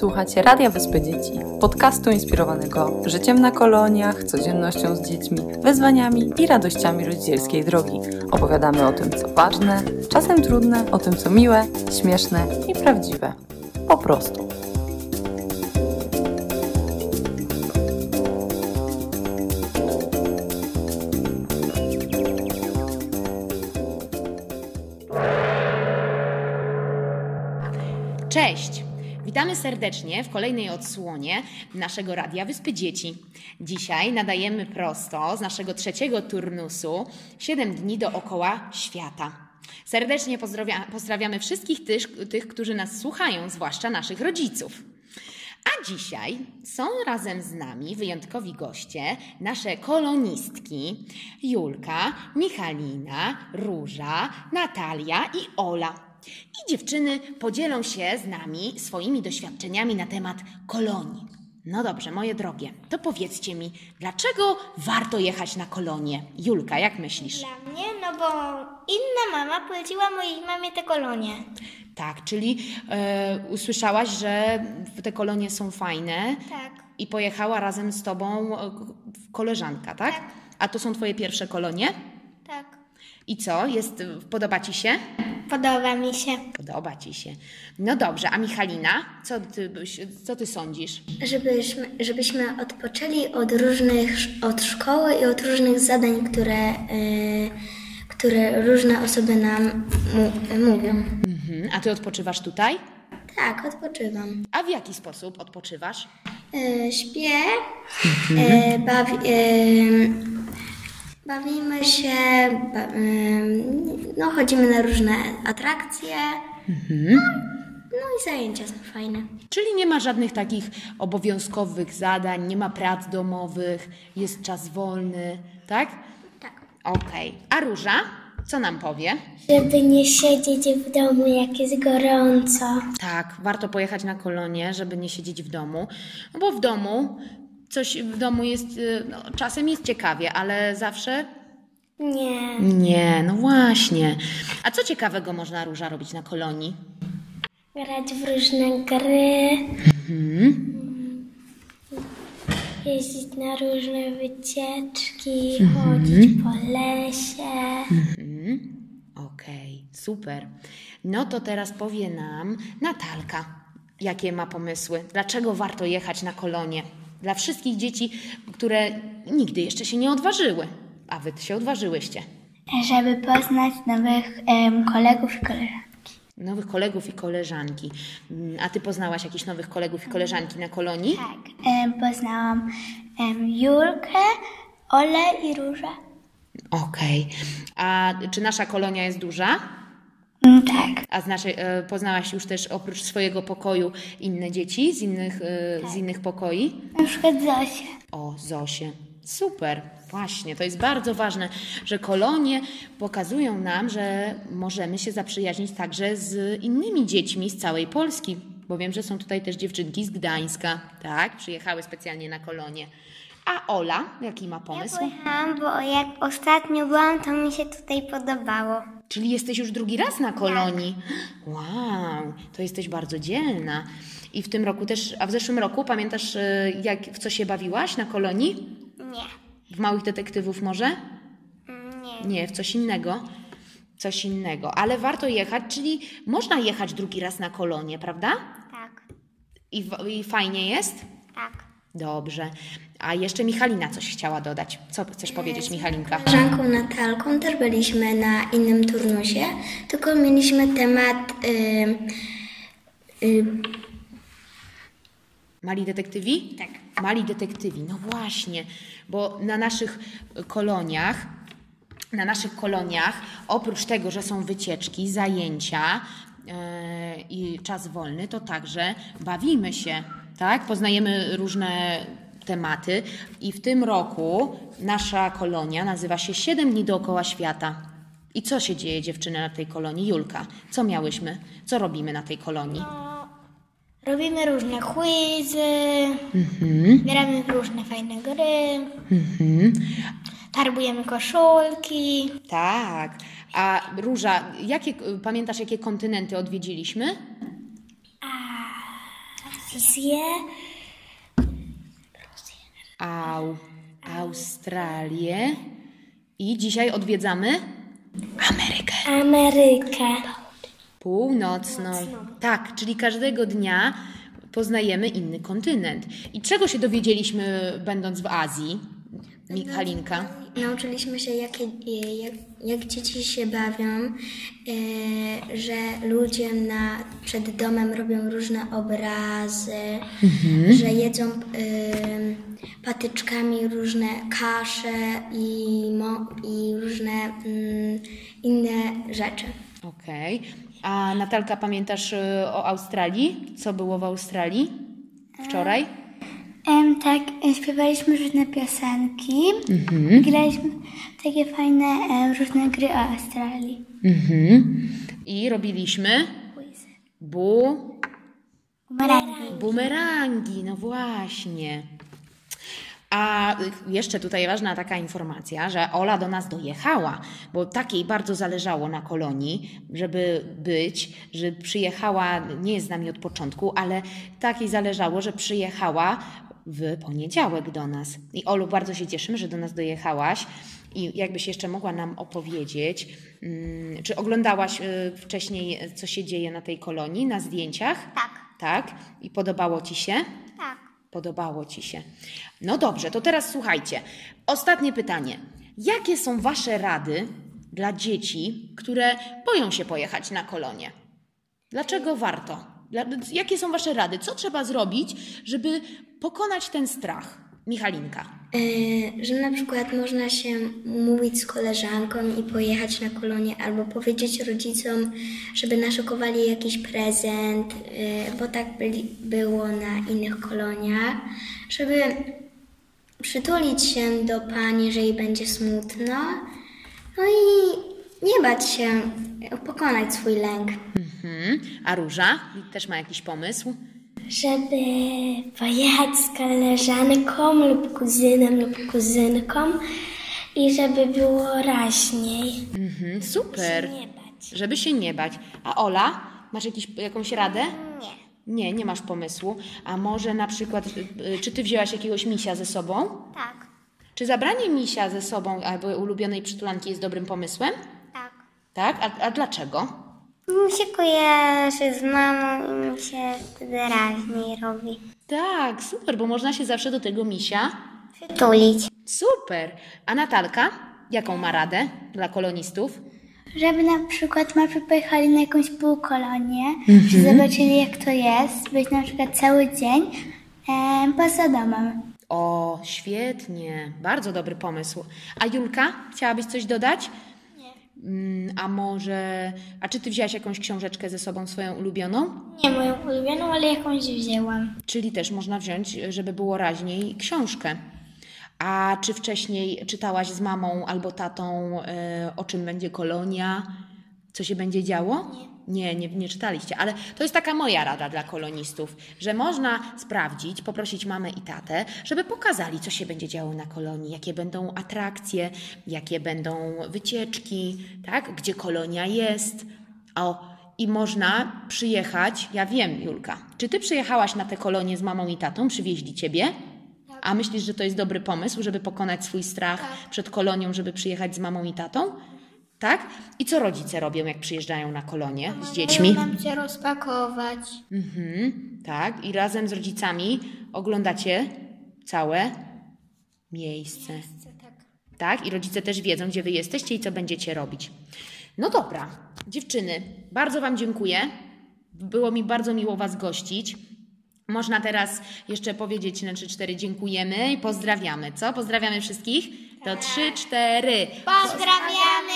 Słuchacie Radia Wyspy Dzieci, podcastu inspirowanego życiem na koloniach, codziennością z dziećmi, wyzwaniami i radościami rodzicielskiej drogi. Opowiadamy o tym, co ważne, czasem trudne, o tym, co miłe, śmieszne i prawdziwe. Po prostu. Cześć! Witamy serdecznie w kolejnej odsłonie naszego Radia Wyspy Dzieci. Dzisiaj nadajemy prosto z naszego trzeciego turnusu 7 dni dookoła świata. Serdecznie pozdrawia, pozdrawiamy wszystkich tych, tych, którzy nas słuchają, zwłaszcza naszych rodziców. A dzisiaj są razem z nami wyjątkowi goście, nasze kolonistki Julka, Michalina, Róża, Natalia i Ola. I dziewczyny podzielą się z nami swoimi doświadczeniami na temat kolonii. No dobrze, moje drogie, to powiedzcie mi, dlaczego warto jechać na kolonię? Julka, jak myślisz? Dla mnie, no bo inna mama poleciła mojej mamie te kolonie. Tak, czyli e, usłyszałaś, że te kolonie są fajne Tak. i pojechała razem z tobą e, koleżanka, tak? Tak. A to są twoje pierwsze kolonie? I co? Jest, podoba ci się? Podoba mi się. Podoba ci się. No dobrze, a Michalina, co ty, co ty sądzisz? Żebyśmy, żebyśmy odpoczęli od różnych, od szkoły i od różnych zadań, które, y, które różne osoby nam mówią. Mhm. A ty odpoczywasz tutaj? Tak, odpoczywam. A w jaki sposób odpoczywasz? Y, śpię, y, bawi, y, bawimy się, ba, no, chodzimy na różne atrakcje. No, no i zajęcia są fajne. Czyli nie ma żadnych takich obowiązkowych zadań, nie ma prac domowych, jest czas wolny, tak? Tak. Okej. A Róża, co nam powie? Żeby nie siedzieć w domu, jak jest gorąco. Tak, warto pojechać na kolonie, żeby nie siedzieć w domu, no bo w domu coś w domu jest, y, no, czasem jest ciekawie, ale zawsze Nie. nie, no właśnie. A co ciekawego można Róża robić na kolonii? Grać w różne gry. Jeździć na różne wycieczki, chodzić po lesie. Okej, super. No to teraz powie nam Natalka, jakie ma pomysły, dlaczego warto jechać na kolonie. Dla wszystkich dzieci, które nigdy jeszcze się nie odważyły, a wy się odważyłyście. Żeby poznać nowych em, kolegów i koleżanki. Nowych kolegów i koleżanki. Mm, A ty poznałaś jakichś nowych kolegów i koleżanki na kolonii? Tak. Em, poznałam em, Julkę, Olę i Różę. Okej. A czy nasza kolonia jest duża? Mm, tak. A z naszej, e, poznałaś już też oprócz swojego pokoju inne dzieci z innych, e, z innych pokoi? Na przykład Zosię. O, Zosie. Super, właśnie. To jest bardzo ważne, że kolonie pokazują nam, że możemy się zaprzyjaźnić także z innymi dziećmi z całej Polski. Bo wiem, że są tutaj też dziewczynki z Gdańska, tak? Przyjechały specjalnie na kolonie. A Ola, jaki ma pomysł? Pojechałam, bo jak ostatnio byłam, to mi się tutaj podobało. Czyli jesteś już drugi raz na kolonii. Wow, to jesteś bardzo dzielna. I w tym roku też, a w zeszłym roku pamiętasz, y, jak, w co się bawiłaś na kolonii? Nie. W małych detektywów może? Nie. Nie, w coś innego. Coś innego. Ale warto jechać, czyli można jechać drugi raz na kolonię, prawda? Tak. I, i fajnie jest? Tak. Dobrze. A jeszcze Michalina coś chciała dodać. Co chcesz powiedzieć, Michalinka? koleżanką Natalką też byliśmy na innym turnusie, tylko mieliśmy temat y, y, Mali detektywi? Tak. Mali detektywi, no właśnie, bo na naszych koloniach, na naszych koloniach, oprócz tego, że są wycieczki, zajęcia e, i czas wolny, to także bawimy się, tak? Poznajemy różne tematy i w tym roku nasza kolonia nazywa się 7 dni dookoła świata. I co się dzieje, dziewczyny, na tej kolonii? Julka, co miałyśmy? Co robimy na tej kolonii? Robimy różne quizy, gramy w różne fajne gry, farbujemy koszulki. Tak. A Róża, jakie, pamiętasz, jakie kontynenty odwiedziliśmy? Azję, Au, Australię i dzisiaj odwiedzamy Amerykę Amerykę. Północną. Tak, czyli każdego dnia poznajemy inny kontynent. I czego się dowiedzieliśmy będąc w Azji, Michalinka? Nauczyliśmy się, jakie, jak, jak dzieci się bawią, e, że ludzie na, przed domem robią różne obrazy, że jedzą e, patyczkami różne kasze i, mo, i różne mm, inne rzeczy. Okej. A Natalka, pamiętasz y, o Australii? Co było w Australii wczoraj? Em, tak, e, śpiewaliśmy różne piosenki. Graliśmy takie fajne e, różne gry o Australii. Mhm. I robiliśmy bu... Bumerangi. Bumerangi, no właśnie. A y, jeszcze tutaj ważna taka informacja, że Ola do nas dojechała, bo takiej bardzo zależało na kolonii, żeby być, że przyjechała, nie jest z nami od początku, ale takiej zależało, że przyjechała w poniedziałek do nas. I Olu, bardzo się cieszymy, że do nas dojechałaś. I jakbyś jeszcze mogła nam opowiedzieć, mm, czy oglądałaś y, wcześniej, co się dzieje na tej kolonii, na zdjęciach? Tak. Tak? I podobało Ci się? Tak. Podobało Ci się. No dobrze, to teraz słuchajcie. Ostatnie pytanie. Jakie są Wasze rady dla dzieci, które boją się pojechać na kolonie? Dlaczego warto? Jakie są Wasze rady? Co trzeba zrobić, żeby pokonać ten strach? Michalinka. E, że na przykład można się mówić z koleżanką i pojechać na kolonie, albo powiedzieć rodzicom, żeby naszykowali jakiś prezent, e, bo tak byli, było na innych koloniach, żeby przytulić się do pani, jeżeli będzie smutno, no i nie bać się, pokonać swój lęk. Mhm. A Róża też ma jakiś pomysł? Żeby pojechać z koleżanką lub kuzynem lub kuzynką i żeby było raźniej. Mhm. Super. Nie bać. Żeby się nie bać. A Ola, masz jakiś, jakąś radę? Nie. Nie, nie masz pomysłu. A może na przykład, y, czy ty wzięłaś jakiegoś misia ze sobą? Tak. Czy zabranie misia ze sobą albo ulubionej przytulanki jest dobrym pomysłem? Tak. A, a dlaczego? Mi się kojarzy z mamą i mi się wtedy raźniej robi. Tak, super, bo można się zawsze do tego misia. Przytulić. Super. A Natalka, jaką ma radę dla kolonistów? Żeby na przykład może pojechali na jakąś półkolonię, że zobaczyli jak to jest, być na przykład cały dzień e, poza domem. O, świetnie. Bardzo dobry pomysł. A Julka, chciałabyś coś dodać? Nie. A może. A czy ty wzięłaś jakąś książeczkę ze sobą swoją ulubioną? Nie moją ulubioną, ale jakąś wzięłam. Czyli też można wziąć, żeby było raźniej, książkę. A czy wcześniej czytałaś z mamą albo tatą, e, o czym będzie kolonia? Co się będzie działo? Nie. Nie, nie, czytaliście, ale to jest taka moja rada dla kolonistów, że można sprawdzić, poprosić mamę i tatę, żeby pokazali, co się będzie działo na kolonii, jakie będą atrakcje, jakie będą wycieczki, tak? gdzie kolonia jest. O, i można przyjechać, ja wiem, Julka, czy ty przyjechałaś na tę kolonię z mamą i tatą, przywieźli ciebie? A myślisz, że to jest dobry pomysł, żeby pokonać swój strach przed kolonią, żeby przyjechać z mamą i tatą? Tak? I co rodzice robią, jak przyjeżdżają na kolonię z dziećmi? Mam się rozpakować. Mhm, tak. I razem z rodzicami oglądacie całe miejsce. Tak? I rodzice też wiedzą, gdzie wy jesteście i co będziecie robić. No dobra, dziewczyny, bardzo wam dziękuję. Było mi bardzo miło was gościć. Można teraz jeszcze powiedzieć na 3-4 dziękujemy i pozdrawiamy, co? Pozdrawiamy wszystkich? To 3-4. Pozdrawiam!